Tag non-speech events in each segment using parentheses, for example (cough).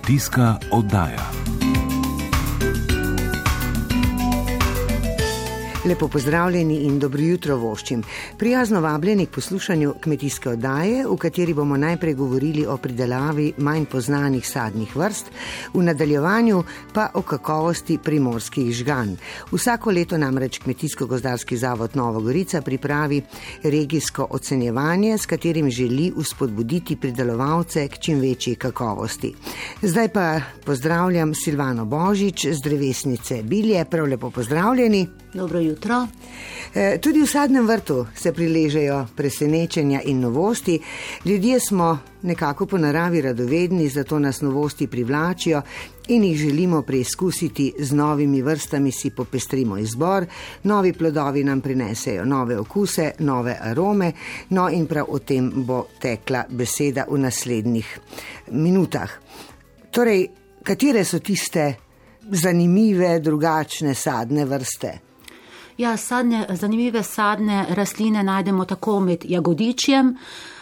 Kmetijska oddaja. Lepo pozdravljeni in dobro jutro voščim. Prijazno vabljeni k poslušanju kmetijske oddaje, v kateri bomo najprej govorili o pridelavi manj poznanih sadnih vrst, v nadaljevanju pa o kakovosti primorskih žgan. Vsako leto namreč Kmetijsko-gozdarski zavod Nova Gorica pripravi regijsko ocenjevanje, s katerim želi uspodbuditi pridelovalce k čim večji kakovosti. Zdaj pa pozdravljam Silvano Božič z drevesnice Bilje, prav lepo pozdravljeni. Dobro jutro. E, tudi v sadnem vrtu se priležejo presenečenja in novosti. Ljudje smo nekako po naravi radovedni, zato nas novosti privlačijo in jih želimo preizkusiti z novimi vrstami, si popestrimo izbor, novi plodovi nam prinesejo nove okuse, nove arome, no in prav o tem bo tekla beseda v naslednjih minutah. Torej, katere so tiste zanimive, drugačne sadne vrste? Ja, sadne, zanimive sadne rastline najdemo tako med jagodičjem,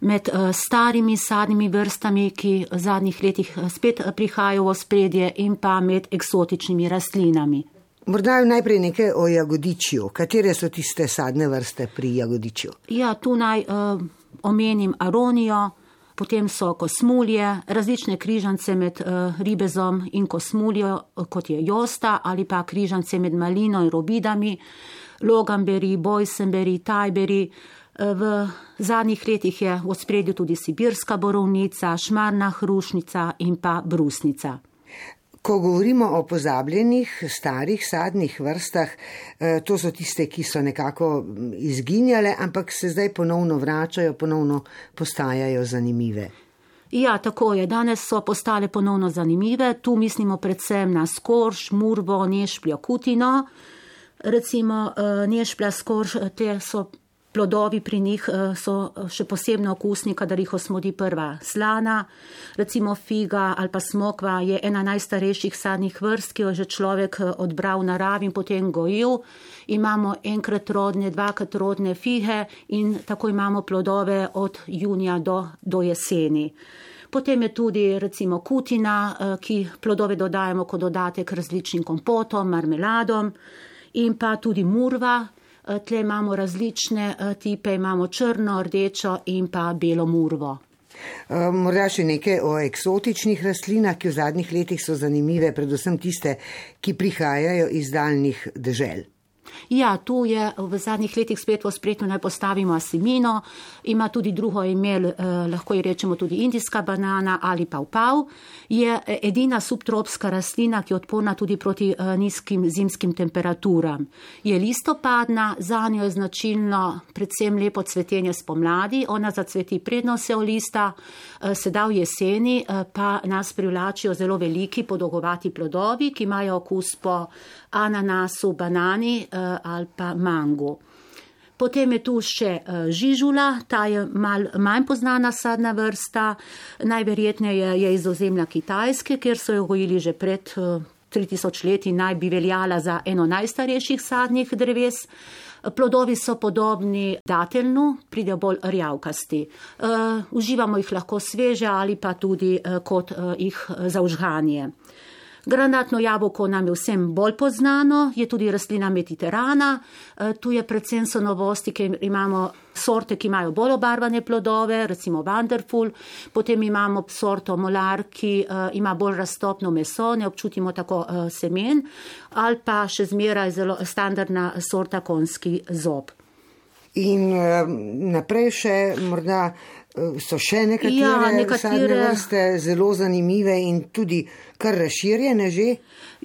med uh, starimi sadnimi vrstami, ki v zadnjih letih spet prihajajo v spredje, in pa med eksotičnimi rastlinami. Morda najprej nekaj o jagodičju. Katere so tiste sadne vrste pri jagodičju? Ja, tu naj uh, omenim aronijo, potem so kosmulje, različne križance med uh, ribezom in kosmuljo, kot je josta, ali pa križance med malino in robidami. Logamberi, Bojsenberi, Tajberi. V zadnjih letih je v spredju tudi sibirska borovnica, šmarna hrušnica in pa brusnica. Ko govorimo o pozabljenih starih sadnih vrstah, to so tiste, ki so nekako izginjale, ampak se zdaj ponovno vračajo, ponovno postajajo zanimive. Ja, tako je. Danes so postale ponovno zanimive. Tu mislimo predvsem na skorš, murvo, nešpljo, kutino recimo nešplja skorž, te so plodovi pri njih so še posebno okusni, kadar jih osmodi prva slana. Recimo figa ali pa smokva je ena najstarejših sadnih vrst, ki jo že človek odbral v naravi in potem gojil. Imamo enkrat rodne, dvakrat rodne fige in tako imamo plodove od junija do, do jeseni. Potem je tudi recimo kutina, ki plodove dodajamo kot dodatek različnim kompotom, marmeladom in pa tudi murva. Tle imamo različne tipe, imamo črno, rdečo in pa belo murvo. Morda še nekaj o eksotičnih rastlinah, ki v zadnjih letih so zanimive, predvsem tiste, ki prihajajo iz daljnih dežel. Ja, tu je v zadnjih letih spet v spretno naj postavimo asimino, ima tudi drugo ime, eh, lahko ji rečemo tudi indijska banana ali pa upav. Je edina subtropska rastlina, ki je odporna tudi proti eh, nizkim zimskim temperaturam. Je listopadna, za njo je značilno predvsem lepo cvetenje spomladi, ona zacveti predno se olista, eh, sedaj v jeseni pa nas privlačijo zelo veliki podolgovati plodovi, ki imajo okus po ananasu, banani ali pa mango. Potem je tu še žižula, ta je mal, manj poznana sadna vrsta, najverjetneje je iz ozemlja Kitajske, kjer so jo gojili že pred 3000 leti, naj bi veljala za eno najstarejših sadnih dreves. Plodovi so podobni dateljnu, pridejo bolj rjavkasti. Uh, uživamo jih lahko sveže ali pa tudi uh, kot uh, jih za užganje. Granatno jabolko nam je vsem bolj poznano, je tudi rastlina Mediterana. Tu je predvsem so novosti, ker imamo sorte, ki imajo bolj obarvane plodove, recimo Wonderful, potem imamo sorto Molar, ki ima bolj raztopno meso, ne občutimo tako semen, ali pa še zmeraj zelo standardna sorta konski zob. In naprej še morda so še nekatere, ja, nekatere vrste zelo zanimive in tudi kar razširjene že.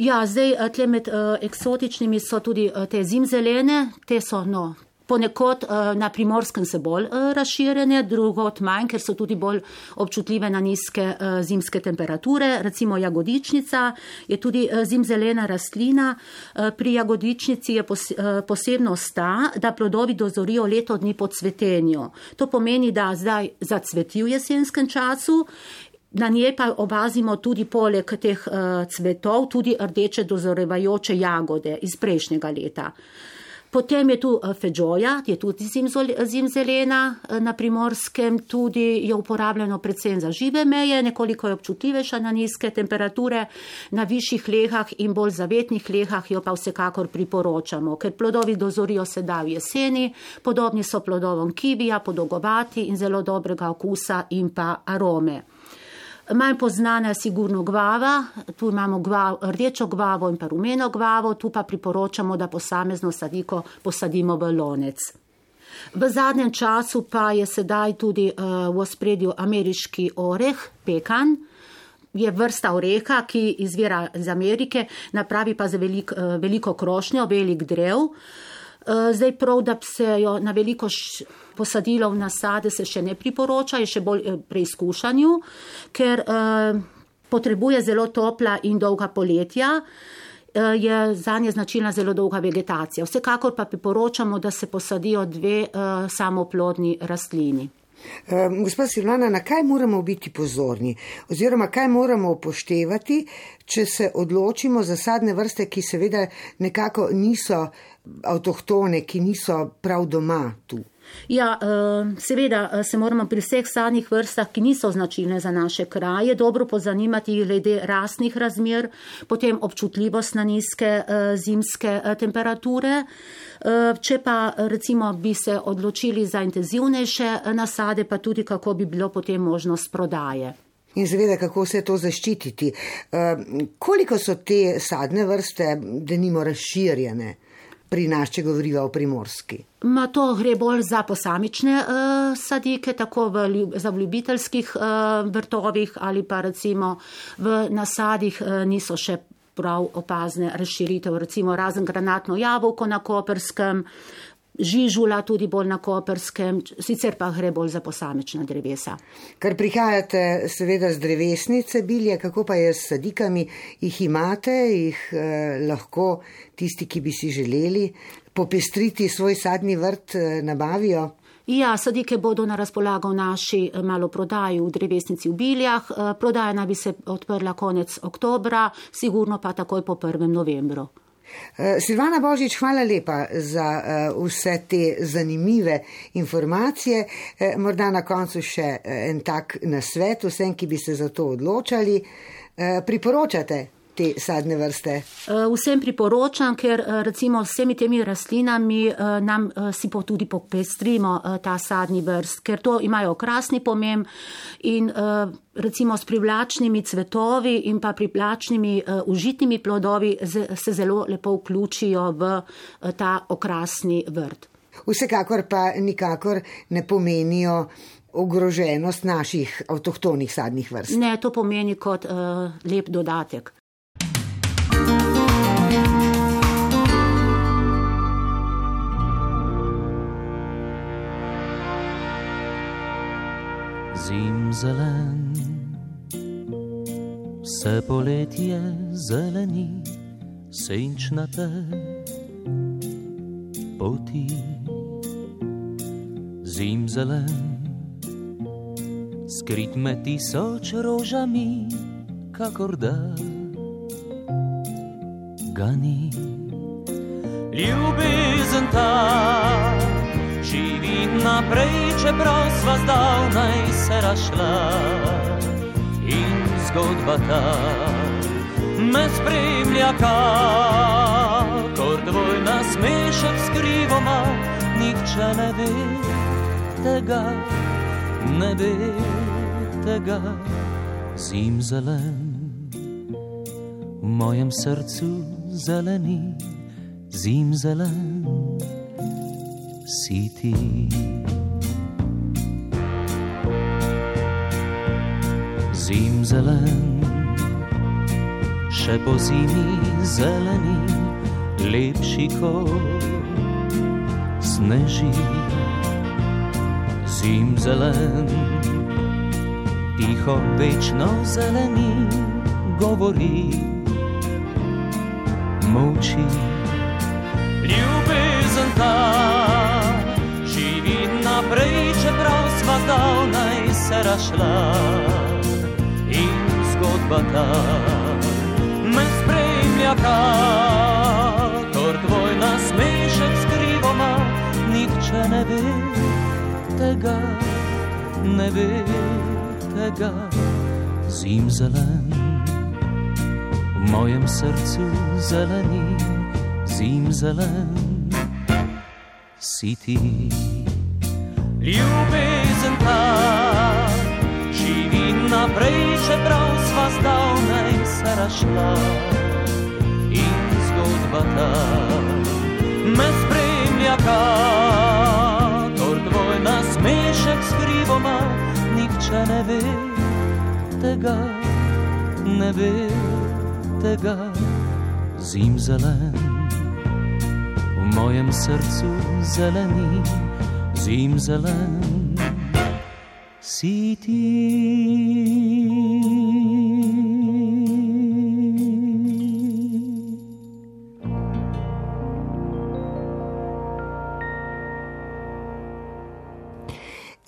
Ja, zdaj tle med uh, eksotičnimi so tudi uh, te zimzelene, te so no, ponekod uh, na primorskem se bolj uh, razširjene, drugot manj, ker so tudi bolj občutljive na nizke uh, zimske temperature. Recimo jagodičnica je tudi zimzelena rastlina. Pri jagodičnici je pos, posebnost ta, da plodovi dozorijo leto dni po cvetenju. To pomeni, da zdaj zacveti v jesenskem času. Na njej pa obazimo tudi poleg teh uh, cvetov, tudi rdeče dozorevajoče jagode iz prejšnjega leta. Potem je tu feđoja, je tudi zimzelena na primorskem, tudi je uporabljeno predvsem za žive meje, nekoliko je občutljivejša na nizke temperature, na višjih lehah in bolj zavetnih lehah jo pa vsekakor priporočamo, ker plodovi dozorijo sedaj v jeseni, podobni so plodovom kivija, podolgovati in zelo dobrega okusa in pa arome. Manj poznana je sigurno glava, tu imamo glav, rdečo glavo in pa rumeno glavo, tu pa priporočamo, da posamezno sadiko posadimo v lonec. V zadnjem času pa je sedaj tudi uh, v ospredju ameriški oreh, pekan. Je vrsta oreha, ki izvira iz Amerike, napravi pa za velik, uh, veliko krošnjo, velik drev. Uh, zdaj prav, da se jo na veliko posadilo v nasade, se še ne priporoča, je še bolj eh, preizkušanju, ker uh, potrebuje zelo topla in dolga poletja. Je za nje značilna zelo dolga vegetacija. Vsekakor pa priporočamo, da se posadijo dve uh, samoplodni rastlini. Gospod Silvana, na kaj moramo biti pozorni oziroma kaj moramo upoštevati, če se odločimo za sadne vrste, ki seveda nekako niso avtohtone, ki niso prav doma tu? Ja, eh, seveda eh, se moramo pri vseh sadnih vrstah, ki niso značilne za naše kraje, dobro pozanimati glede rasnih razmer, potem občutljivost na nizke eh, zimske temperature. Če pa recimo bi se odločili za intenzivnejše nasade, pa tudi kako bi bilo potem možnost prodaje. In seveda, kako se to zaščititi. Koliko so te sadne vrste, da nimo razširjene? Pri nas, če govoriva o primorski? Ma to gre bolj za posamične uh, sadike, tako v, za v ljubiteljskih uh, vrtovih ali pa recimo v nasadih uh, niso še prav opazne razširitev, recimo razen granatno jabolko na Koperskem, žižula tudi bolj na koperskem, sicer pa gre bolj za posamična drevesa. Ker prihajate seveda z drevesnice bilje, kako pa je s sadikami, jih imate, jih eh, lahko tisti, ki bi si želeli popestriti svoj sadni vrt, eh, nabavijo? Ja, sadike bodo na razpolago v naši eh, maloprodaji v drevesnici v Biljah. Eh, prodaja naj bi se odprla konec oktobra, sigurno pa takoj po 1. novembru. Eh, Silvana Božič, hvala lepa za uh, vse te zanimive informacije. Uh, morda na koncu še en tak nasvet vsem, ki bi se za to odločali. Priporočate te sadne vrste? Eh, vsem priporočam, ker eh, recimo s vsemi temi rastlinami eh, nam si po tudi popestrimo ta sadni vrst, ker to imajo krasni pomem in recimo s privlačnimi cvetovi in pa privlačnimi užitnimi plodovi se zelo lepo vključijo v ta okrasni vrt. Vsekakor pa nikakor ne pomenijo ogroženost naših avtohtonih sadnih vrst. Ne, to pomeni kot uh, lep dodatek. Zelen, vse poletje zeleni, senčnate poti. Zim zelen, skrit med tisoč rožami, kakor da ga ni. Ljubezen ta živi naprej, čeprav sva zdavnaj se rašla. In zgodba ta me spremlja, kot dvoj nasmešek skrivoma, nihče ne ve tega, ne ve tega, zim zelen v mojem srcu zeleni, zim zelen, si ti. Zim zelen, še po zimi zeleni, lepši kot sneži. Zim zelen, tiho večno zeleni, govori molči. Ljubezen ta živi naprej, čeprav sva zdavnaj se rašla. In zgodba ta me spremlja, kot tvoj nasmešek skriva. nihče ne ve tega, ne ve tega. Zim zelen, v mojem srcu zeleni, zim zelen, si ti. Ljubezen ta živi naprej, čeprav sva zdavnaj se rašla in zgodba ta me spremlja, kakor tvoj nasmešek skrivoma, nihče ne ve tega, ne ve tega, zim zelen, v mojem srcu zeleni, zim zelen,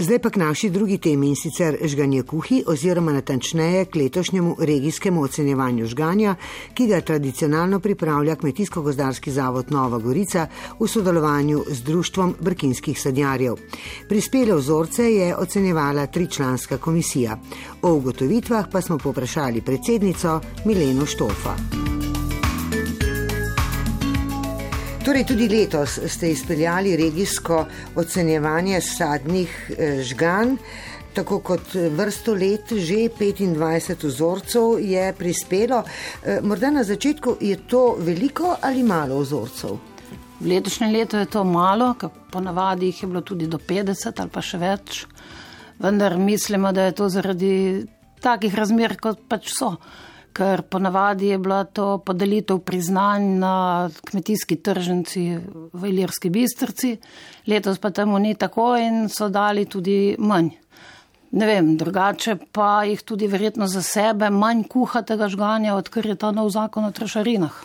Zdaj pa k naši drugi temi in sicer žganje kuhi oziroma natančneje k letošnjemu regijskemu ocenjevanju žganja, ki ga tradicionalno pripravlja Kmetijsko-gozdarski zavod Nova Gorica v sodelovanju z Društvom brkinskih sadjarjev. Prispele vzorce je ocenjevala tričlanska komisija. O ugotovitvah pa smo poprašali predsednico Mileno Štorfa. Torej, tudi letos ste izpeljali regijsko ocenjevanje sadnih eh, žgan. Tako kot vrsto let, že 25 vzorcev je prispelo. Eh, Morda na začetku je to veliko ali malo vzorcev? V letošnjem letu je to malo, ponavadi jih je bilo tudi do 50 ali pa še več, vendar mislimo, da je to zaradi takih razmer, kot pač so ker ponavadi je bila to podelitev priznanj na kmetijski tržnici v Ilirski bistrci, letos pa temu ni tako in so dali tudi manj. Ne vem, drugače pa jih tudi verjetno za sebe manj kuha tega žganja, odkar je ta nov zakon o trošarinah.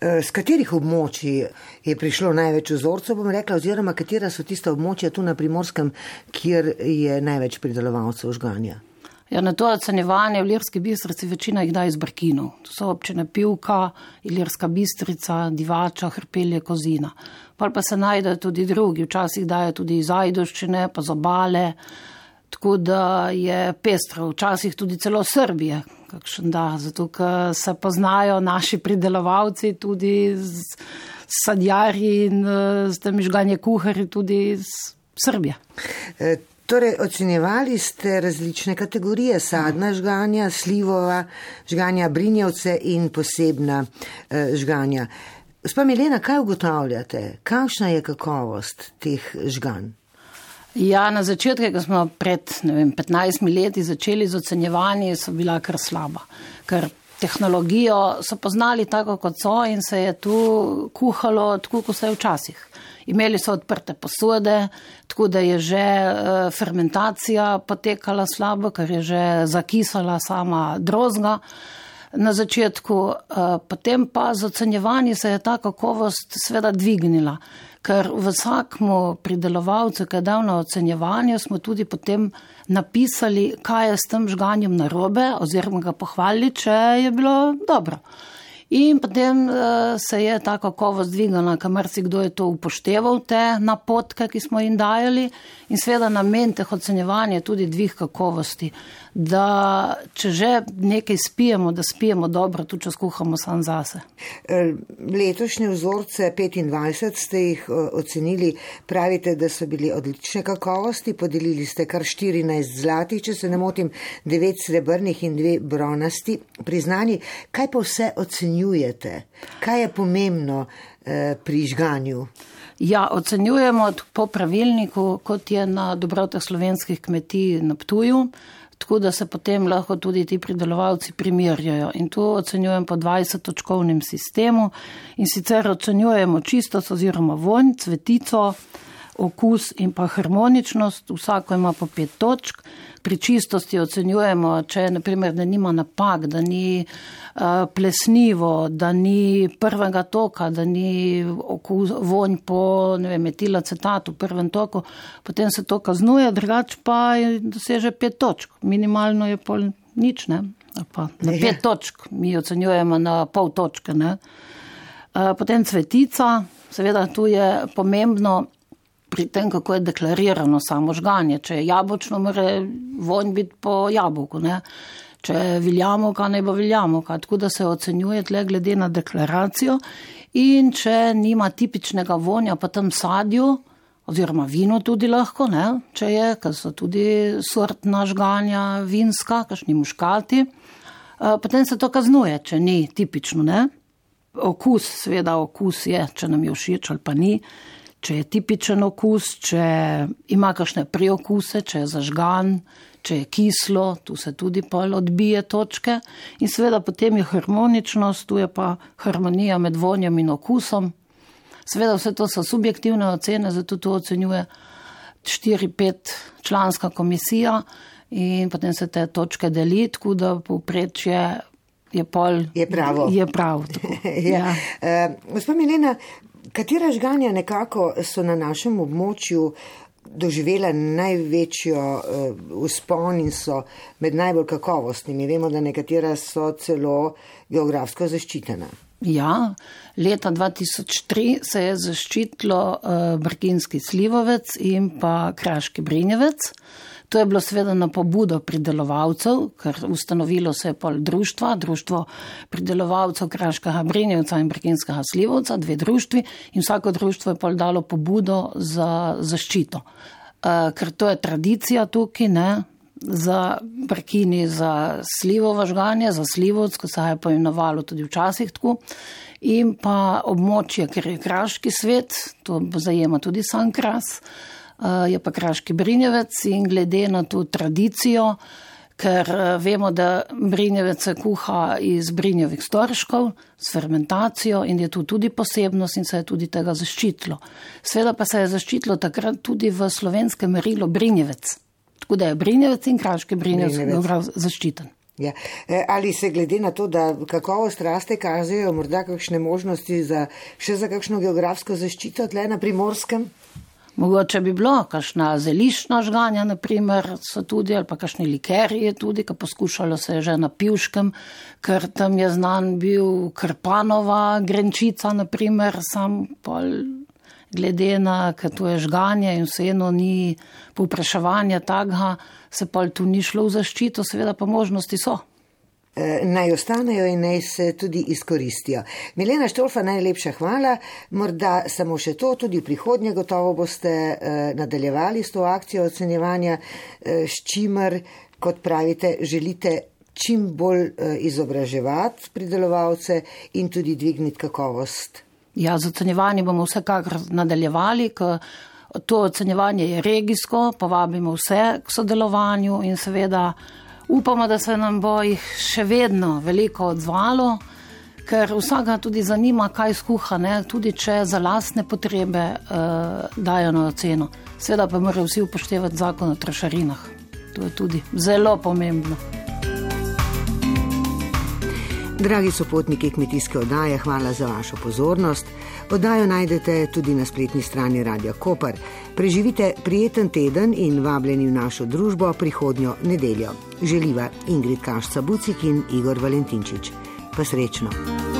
Z katerih območij je prišlo največ vzorcev, bom rekla, oziroma katera so tista območja tu na primorskem, kjer je največ pridelovalcev žganja? Ja, na to ocenjevanje v Lirski bistrici večina jih da iz Brkinov. To so občine Pivka, Ilirska bistrica, Divača, Hrpelje, Kozina. Pa pa se najdejo tudi drugi, včasih dajo tudi iz Ajdoščine, pa z obale. Tako da je pestro, včasih tudi celo Srbije, kakšen da, zato ker se poznajo naši pridelovalci tudi z sadjarji in z temi žganje kuhari tudi iz Srbije. Torej, ocenjevali ste različne kategorije: sadna žganja, slivova žganja, brinjevce in posebna eh, žganja. Gospa Milena, kaj ugotavljate, kakšna je kakovost teh žganj? Ja, na začetku, ko smo pred vem, 15 leti začeli z ocenjevanjem, so bila kar slaba. Ker tehnologijo so poznali tako, kot so, in se je tu kuhalo tako, kot se je včasih. Imeli so odprte posode, tako da je že uh, fermentacija potekala slabo, ker je že zakisala sama drozga na začetku. Uh, potem pa z ocenjevanjem se je ta kakovost sveda dvignila, ker vsakmu pridelovalcu, ki je dal na ocenjevanje, smo tudi potem napisali, kaj je s tem žganjem narobe, oziroma ga pohvalili, če je bilo dobro. In potem uh, se je ta kakovost dvignila, kamor si kdo je to upošteval, te napotke, ki smo jim dajali. In seveda namen teh ocenjevanja je tudi dvig kakovosti. Da če že nekaj spijemo, da spijemo dobro, tudi če skuhamo sam zase. Letošnje vzorce 25 ste jih ocenili, pravite, da so bili odlične kakovosti, podelili ste kar 14 zlatih, če se ne motim, 9 srebrnih in 2 bronasti priznani. Kaj pa vse ocenjujete? Kaj je pomembno eh, pri žganju? Ja, ocenjujemo po pravilniku, kot je na dobrotah slovenskih kmetij na Ptuju, tako da se potem lahko tudi ti pridelovalci primerjajo. In tu ocenjujem po 20-točkovnem sistemu in sicer ocenjujemo čistost oziroma vonj, cvetico, okus in pa harmoničnost, vsako ima po pet točk. Pri čistosti ocenjujemo, če naprimer, da nima napak, da ni uh, plesnivo, da ni prvega toka, da ni okus, vonj po metilacetatu v prvem toku, potem se to kaznuje, drugače pa doseže pet točk. Minimalno je pol nič, ne? Pa na pet točk, mi ocenjujemo na pol točke. Ne? Potem cvetica, seveda tu je pomembno, pri tem, kako je deklarirano samo žganje. Če je jabočno, mora vonj biti po jabolku. Ne? Če je viljamovka, ne bo viljamovka. Tako da se ocenjuje tle glede na deklaracijo. In če nima tipičnega vonja po tem sadju, oziroma vino tudi lahko, ne? če je, ker so tudi sortna žganja vinska, kašni muškati, eh, potem se to kaznuje, če ni tipično. Ne? Okus, seveda okus je, če nam je všeč ali pa ni če je tipičen okus, če ima kakšne priokuse, če je zažgan, če je kislo, tu se tudi pol odbije točke. In seveda potem je harmoničnost, tu je pa harmonija med vonjem in okusom. Seveda vse to so subjektivne ocene, zato to ocenjuje 4-5 članska komisija in potem se te točke deli, tako da povprečje je pol. Je pravo. Je prav. (laughs) ja. uh, Gospod Milena, Katera žganja nekako so na našem območju doživela največjo uspon uh, in so med najbolj kakovostnimi? Vemo, da nekatera so celo geografsko zaščitena. Ja, leta 2003 se je zaščitilo uh, Brginski slivovec in pa Kraški brinjevec. To je bilo seveda na pobudo pridelovalcev, ker ustanovilo se je pol društva, društvo pridelovalcev Kraškega Brinjevca in Brkinskega Slivovca, dve društvi in vsako društvo je pol dalo pobudo za zaščito. Uh, ker to je tradicija tukaj, ne, za Brkini, za slivovo žganje, za slivovc, ko se je poimenovalo tudi včasih tako. In pa območje, ker je kraški svet, to zajema tudi sam kras. Eh, je pa Kraški Brinjevec in glede na to tradicijo, ker eh, vemo, da Brinjevec se kuha iz Brinjevih storškov s fermentacijo in je tu tudi posebnost in se je tudi tega zaščitilo. Sveda pa se je zaščitilo takrat tudi v slovenskem merilu Brinjevec. Tako da je Brinjevec in Kraški Brinjevec, Brinjevec. zaščiten. Ja. E, ali se glede na to, da kakovost raste, kažejo morda kakšne možnosti za še za kakšno geografsko zaščito tle na primorskem? Mogoče bi bilo, kakšna zelišna žganja, naprimer, so tudi, ali pa kakšni likerji tudi, ki poskušalo se je že na pivškem, ker tam je znan bil krpanova grenčica, naprimer, sam pol glede na, ker tu je žganje in vseeno ni povpraševanja takega, se pol tu ni šlo v zaščito, seveda pa možnosti so. Eh, naj ostanejo in naj se tudi izkoristijo. Milena Štolfa, najlepša hvala. Morda samo še to, tudi v prihodnje gotovo boste eh, nadaljevali s to akcijo ocenjevanja, eh, s čimer, kot pravite, želite čim bolj izobraževati pridelovalce in tudi dvigniti kakovost. Ja, z ocenjevanjem bomo vsekakor nadaljevali. To ocenjevanje je regijsko, povabimo vse k sodelovanju in seveda Upamo, da se nam bo jih še vedno veliko odzvalo, ker vsega tudi zanima, kaj skuha, ne? tudi če za lastne potrebe uh, dajo na oceno. Sveda pa morajo vsi upoštevati zakon o trošarinah. To je tudi zelo pomembno. Dragi sopotniki kmetijske oddaje, hvala za vašo pozornost. Oddajo najdete tudi na spletni strani Radia Koper. Preživite prijeten teden in vabljeni v našo družbo prihodnjo nedeljo. Želiva Ingrid Kašca Bucik in Igor Valentinčič. Pa srečno!